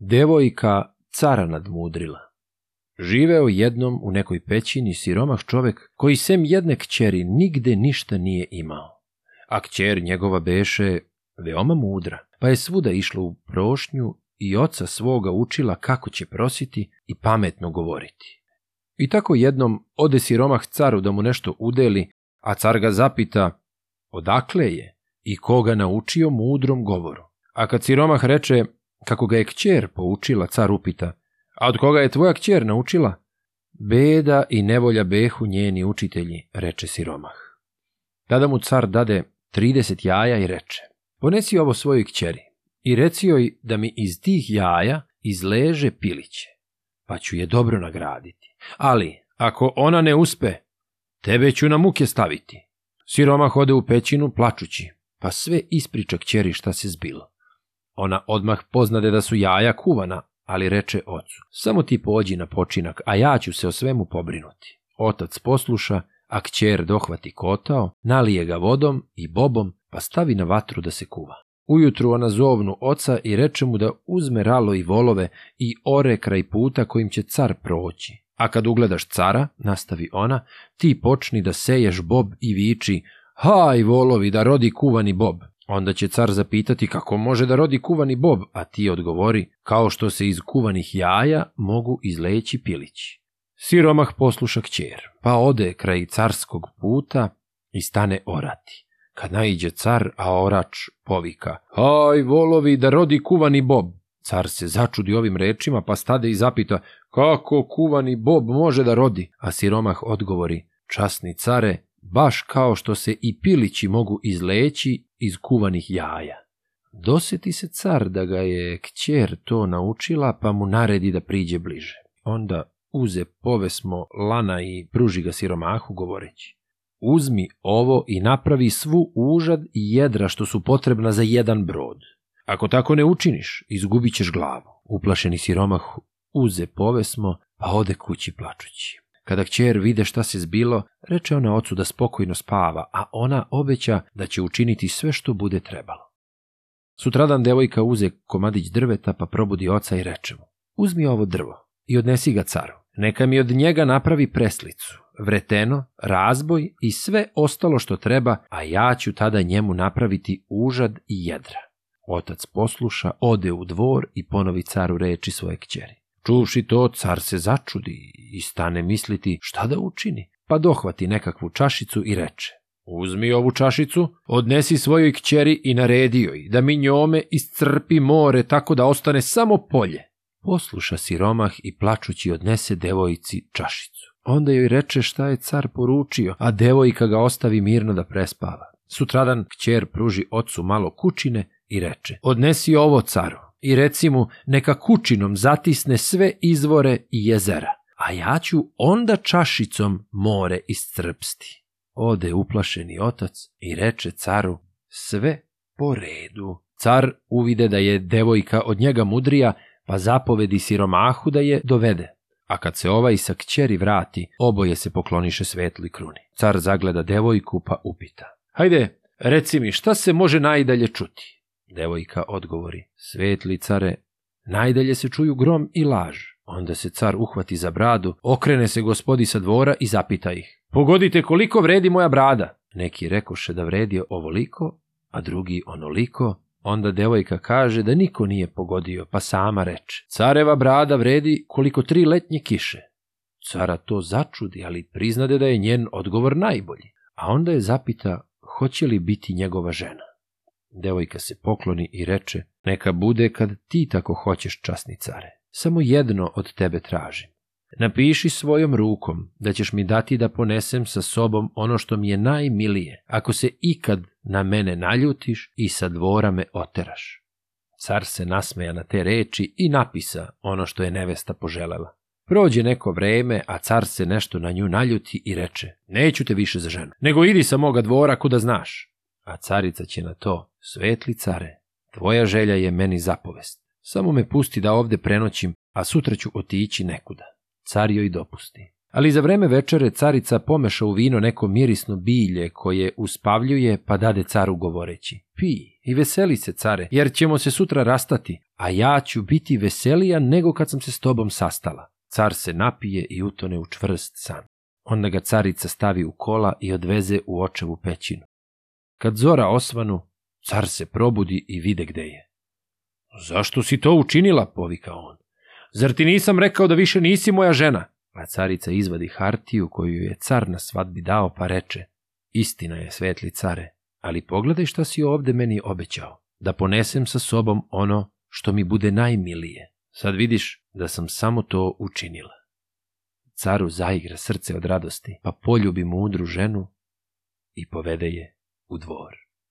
Devojka cara nadmudrila. Živeo jednom u nekoj pećini siromah čovek koji sem jedne kćeri nigde ništa nije imao. A kćer njegova beše veoma mudra, pa je svuda išla u prošnju i oca svoga učila kako će prositi i pametno govoriti. I tako jednom ode siromah caru da mu nešto udeli, a car ga zapita odakle je i koga naučio mudrom govoru. A kad siromah reče kako ga je kćer poučila, car upita, a od koga je tvoja kćer naučila? Beda i nevolja behu njeni učitelji, reče siromah. Tada mu car dade 30 jaja i reče, ponesi ovo svojoj kćeri i reci joj da mi iz tih jaja izleže piliće, pa ću je dobro nagraditi. Ali, ako ona ne uspe, tebe ću na muke staviti. Siromah ode u pećinu plačući, pa sve ispriča kćeri šta se zbilo. Ona odmah poznade da su jaja kuvana, ali reče ocu, samo ti pođi na počinak, a ja ću se o svemu pobrinuti. Otac posluša, a kćer dohvati kotao, nalije ga vodom i bobom, pa stavi na vatru da se kuva. Ujutru ona zovnu oca i reče mu da uzme ralo i volove i ore kraj puta kojim će car proći. A kad ugledaš cara, nastavi ona, ti počni da seješ bob i viči, haj volovi da rodi kuvani bob. Onda će car zapitati kako može da rodi kuvani bob, a ti odgovori, kao što se iz kuvanih jaja mogu izleći pilići. Siromah posluša kćer, pa ode kraj carskog puta i stane orati. Kad naiđe car, a orač povika, aj volovi da rodi kuvani bob. Car se začudi ovim rečima, pa stade i zapita, kako kuvani bob može da rodi? A siromah odgovori, časni care, baš kao što se i pilići mogu izleći iz kuvanih jaja. Doseti se car da ga je kćer to naučila, pa mu naredi da priđe bliže. Onda uze povesmo lana i pruži ga siromahu govoreći. Uzmi ovo i napravi svu užad i jedra što su potrebna za jedan brod. Ako tako ne učiniš, izgubit ćeš glavu. Uplašeni siromah uze povesmo, pa ode kući plačući. Kada kćer vide šta se zbilo, reče ona ocu da spokojno spava, a ona obeća da će učiniti sve što bude trebalo. Sutradan devojka uze komadić drveta pa probudi oca i reče mu, uzmi ovo drvo i odnesi ga caru. Neka mi od njega napravi preslicu, vreteno, razboj i sve ostalo što treba, a ja ću tada njemu napraviti užad i jedra. Otac posluša, ode u dvor i ponovi caru reči svoje kćeri. Čuvši to, car se začudi i stane misliti šta da učini, pa dohvati nekakvu čašicu i reče. Uzmi ovu čašicu, odnesi svojoj kćeri i naredi joj da mi njome iscrpi more tako da ostane samo polje. Posluša siromah i plačući odnese devojci čašicu. Onda joj reče šta je car poručio, a devojka ga ostavi mirno da prespava. Sutradan kćer pruži ocu malo kućine i reče, odnesi ovo caru i reci mu neka kućinom zatisne sve izvore i jezera, a ja ću onda čašicom more iscrpsti. Ode uplašeni otac i reče caru, sve po redu. Car uvide da je devojka od njega mudrija, pa zapovedi siromahu da je dovede. A kad se ovaj sa kćeri vrati, oboje se pokloniše svetli kruni. Car zagleda devojku pa upita. Hajde, reci mi, šta se može najdalje čuti? Devojka odgovori. Svetli care, najdalje se čuju grom i laž. Onda se car uhvati za bradu, okrene se gospodi sa dvora i zapita ih. Pogodite koliko vredi moja brada? Neki rekoše da vredi ovoliko, a drugi onoliko, Onda devojka kaže da niko nije pogodio, pa sama reče. Careva brada vredi koliko tri letnje kiše. Cara to začudi, ali priznade da je njen odgovor najbolji. A onda je zapita hoće li biti njegova žena. Devojka se pokloni i reče, neka bude kad ti tako hoćeš, časni care. Samo jedno od tebe tražim. Napiši svojom rukom da ćeš mi dati da ponesem sa sobom ono što mi je najmilije, ako se ikad na mene naljutiš i sa dvora me oteraš. Car se nasmeja na te reči i napisa ono što je nevesta poželela. Prođe neko vreme, a car se nešto na nju naljuti i reče, neću te više za ženu, nego idi sa moga dvora kuda znaš. A carica će na to, svetli care, tvoja želja je meni zapovest. Samo me pusti da ovde prenoćim, a sutra ću otići nekuda. Car joj dopusti. Ali za vreme večere carica pomeša u vino neko mirisno bilje koje uspavljuje pa dade caru govoreći. Pi i veseli se care, jer ćemo se sutra rastati, a ja ću biti veselija nego kad sam se s tobom sastala. Car se napije i utone u čvrst san. Onda ga carica stavi u kola i odveze u očevu pećinu. Kad zora osvanu, car se probudi i vide gde je. Zašto si to učinila, povika on. Zar ti nisam rekao da više nisi moja žena? A carica izvadi hartiju koju je car na svadbi dao pa reče, istina je svetli care, ali pogledaj šta si ovde meni obećao, da ponesem sa sobom ono što mi bude najmilije. Sad vidiš da sam samo to učinila. Caru zaigra srce od radosti, pa poljubi mudru ženu i povede je u dvor.